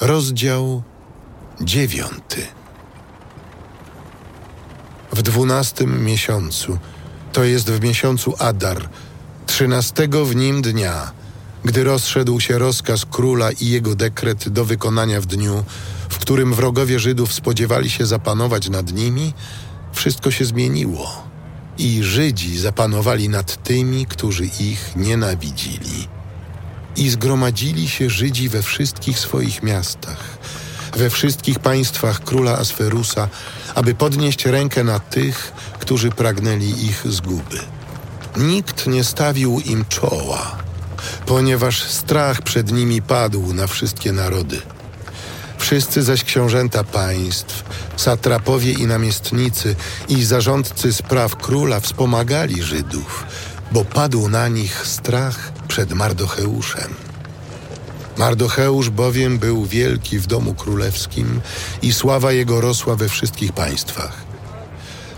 Rozdział dziewiąty. W dwunastym miesiącu, to jest w miesiącu Adar, trzynastego w nim dnia, gdy rozszedł się rozkaz króla i jego dekret do wykonania w dniu, w którym wrogowie Żydów spodziewali się zapanować nad nimi, wszystko się zmieniło i Żydzi zapanowali nad tymi, którzy ich nienawidzili. I zgromadzili się Żydzi we wszystkich swoich miastach, we wszystkich państwach króla Asferusa, aby podnieść rękę na tych, którzy pragnęli ich zguby. Nikt nie stawił im czoła, ponieważ strach przed nimi padł na wszystkie narody. Wszyscy zaś książęta państw, satrapowie i namiestnicy i zarządcy spraw króla wspomagali Żydów, bo padł na nich strach przed Mardocheuszem. Mardocheusz bowiem był wielki w domu królewskim i sława jego rosła we wszystkich państwach.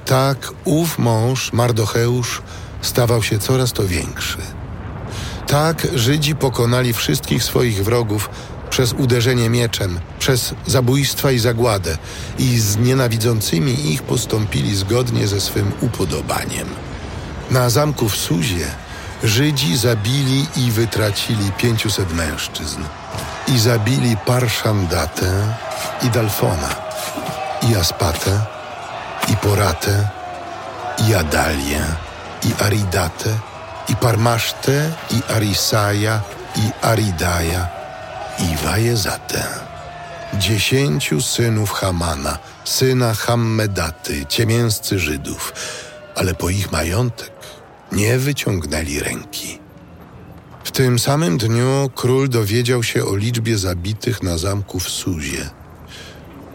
Tak ów mąż, Mardocheusz, stawał się coraz to większy. Tak Żydzi pokonali wszystkich swoich wrogów przez uderzenie mieczem, przez zabójstwa i zagładę i z nienawidzącymi ich postąpili zgodnie ze swym upodobaniem. Na zamku w Suzie Żydzi zabili i wytracili pięciuset mężczyzn i zabili Parszandatę i Dalfona i Aspatę i Poratę i Adalię i Aridatę i Parmasztę i Arisaja i Aridaja i Wajezatę. Dziesięciu synów Hamana, syna Hammedaty, ciemięscy Żydów, ale po ich majątek nie wyciągnęli ręki. W tym samym dniu król dowiedział się o liczbie zabitych na zamku w Suzie.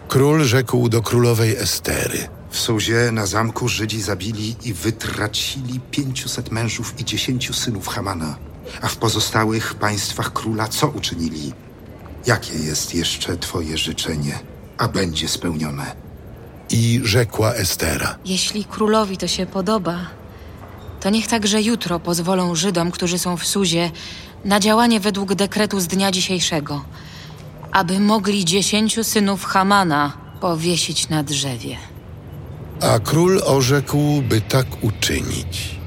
Król rzekł do królowej Estery. W Suzie na zamku Żydzi zabili i wytracili pięciuset mężów i dziesięciu synów Hamana. A w pozostałych państwach króla co uczynili? Jakie jest jeszcze twoje życzenie, a będzie spełnione? I rzekła Estera. Jeśli królowi to się podoba, to niech także jutro pozwolą Żydom, którzy są w Suzie, na działanie według dekretu z dnia dzisiejszego, aby mogli dziesięciu synów Hamana powiesić na drzewie. A król orzekł, by tak uczynić.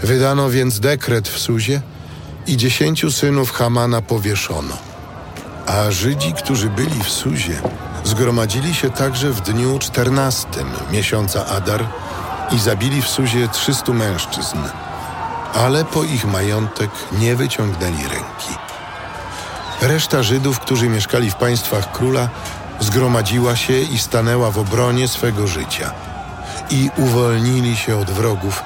Wydano więc dekret w Suzie i dziesięciu synów Hamana powieszono. A Żydzi, którzy byli w Suzie, zgromadzili się także w dniu czternastym miesiąca Adar i zabili w Suzie trzystu mężczyzn, ale po ich majątek nie wyciągnęli ręki. Reszta Żydów, którzy mieszkali w państwach króla, zgromadziła się i stanęła w obronie swego życia. I uwolnili się od wrogów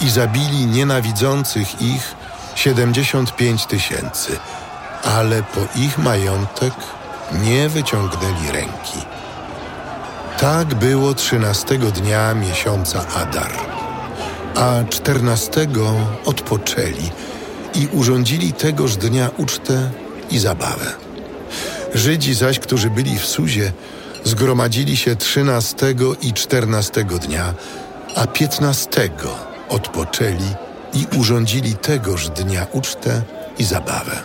i zabili nienawidzących ich siedemdziesiąt pięć tysięcy, ale po ich majątek nie wyciągnęli ręki. Tak było trzynastego dnia miesiąca Adar, a czternastego odpoczęli i urządzili tegoż dnia ucztę i zabawę. Żydzi zaś, którzy byli w Suzie, zgromadzili się trzynastego i czternastego dnia, a piętnastego odpoczęli i urządzili tegoż dnia ucztę i zabawę.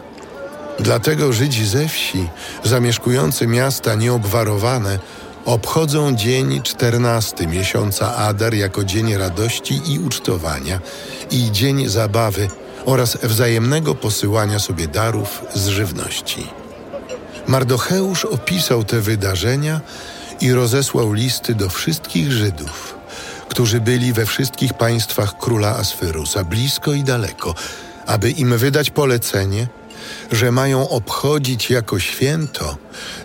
Dlatego Żydzi ze wsi, zamieszkujący miasta nieobwarowane, obchodzą dzień czternasty miesiąca Adar jako dzień radości i ucztowania i dzień zabawy oraz wzajemnego posyłania sobie darów z żywności. Mardocheusz opisał te wydarzenia i rozesłał listy do wszystkich Żydów, którzy byli we wszystkich państwach króla Asferusa, blisko i daleko, aby im wydać polecenie, że mają obchodzić jako święto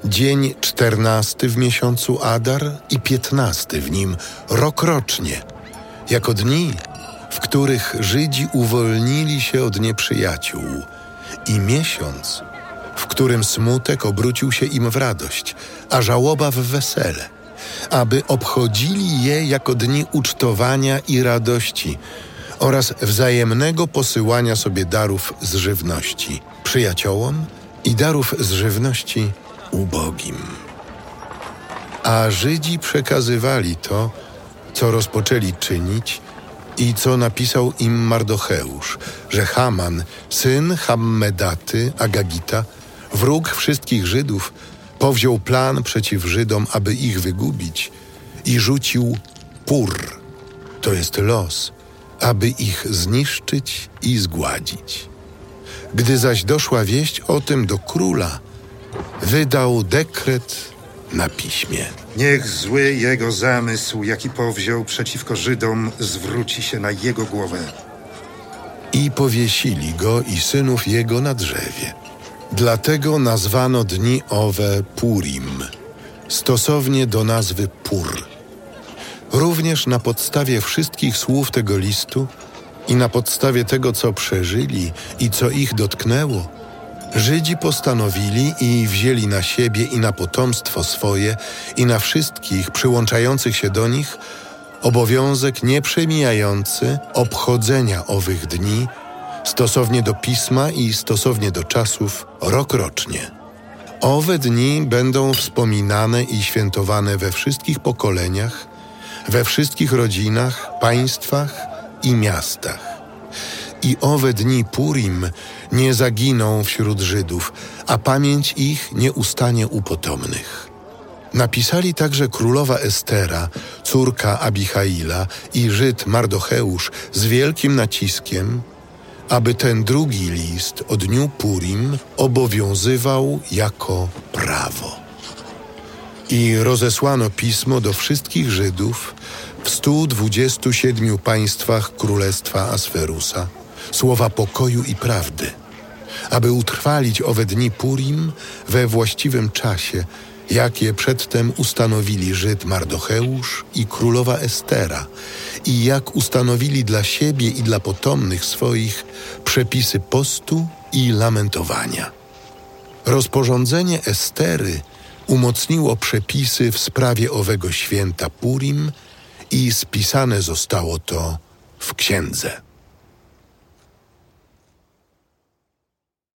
dzień czternasty w miesiącu Adar i piętnasty w nim rokrocznie, jako dni, w których Żydzi uwolnili się od nieprzyjaciół i miesiąc, w którym smutek obrócił się im w radość, a żałoba w wesele, aby obchodzili je jako dni ucztowania i radości oraz wzajemnego posyłania sobie darów z żywności przyjaciołom i darów z żywności ubogim. A Żydzi przekazywali to, co rozpoczęli czynić i co napisał im Mardocheusz, że Haman, syn Hammedaty, Agagita, wróg wszystkich Żydów, powziął plan przeciw Żydom, aby ich wygubić i rzucił pur, to jest los, aby ich zniszczyć i zgładzić. Gdy zaś doszła wieść o tym do króla, wydał dekret na piśmie. Niech zły jego zamysł, jaki powziął przeciwko Żydom, zwróci się na jego głowę. I powiesili go i synów jego na drzewie. Dlatego nazwano dni owe Purim, stosownie do nazwy Pur. Również na podstawie wszystkich słów tego listu i na podstawie tego, co przeżyli i co ich dotknęło, Żydzi postanowili i wzięli na siebie i na potomstwo swoje i na wszystkich przyłączających się do nich obowiązek nieprzemijający obchodzenia owych dni stosownie do pisma i stosownie do czasów rokrocznie. Owe dni będą wspominane i świętowane we wszystkich pokoleniach, we wszystkich rodzinach, państwach i miastach. I owe dni Purim nie zaginą wśród Żydów, a pamięć ich nie ustanie u potomnych. Napisali także królowa Estera, córka Abichaila i Żyd Mardocheusz z wielkim naciskiem, aby ten drugi list o dniu Purim obowiązywał jako prawo. I rozesłano pismo do wszystkich Żydów w 127 państwach królestwa Asferusa, słowa pokoju i prawdy, aby utrwalić owe dni Purim we właściwym czasie, jakie przedtem ustanowili Żyd Mardocheusz i królowa Estera, i jak ustanowili dla siebie i dla potomnych swoich przepisy postu i lamentowania. Rozporządzenie Estery umocniło przepisy w sprawie owego święta Purim i spisane zostało to w księdze.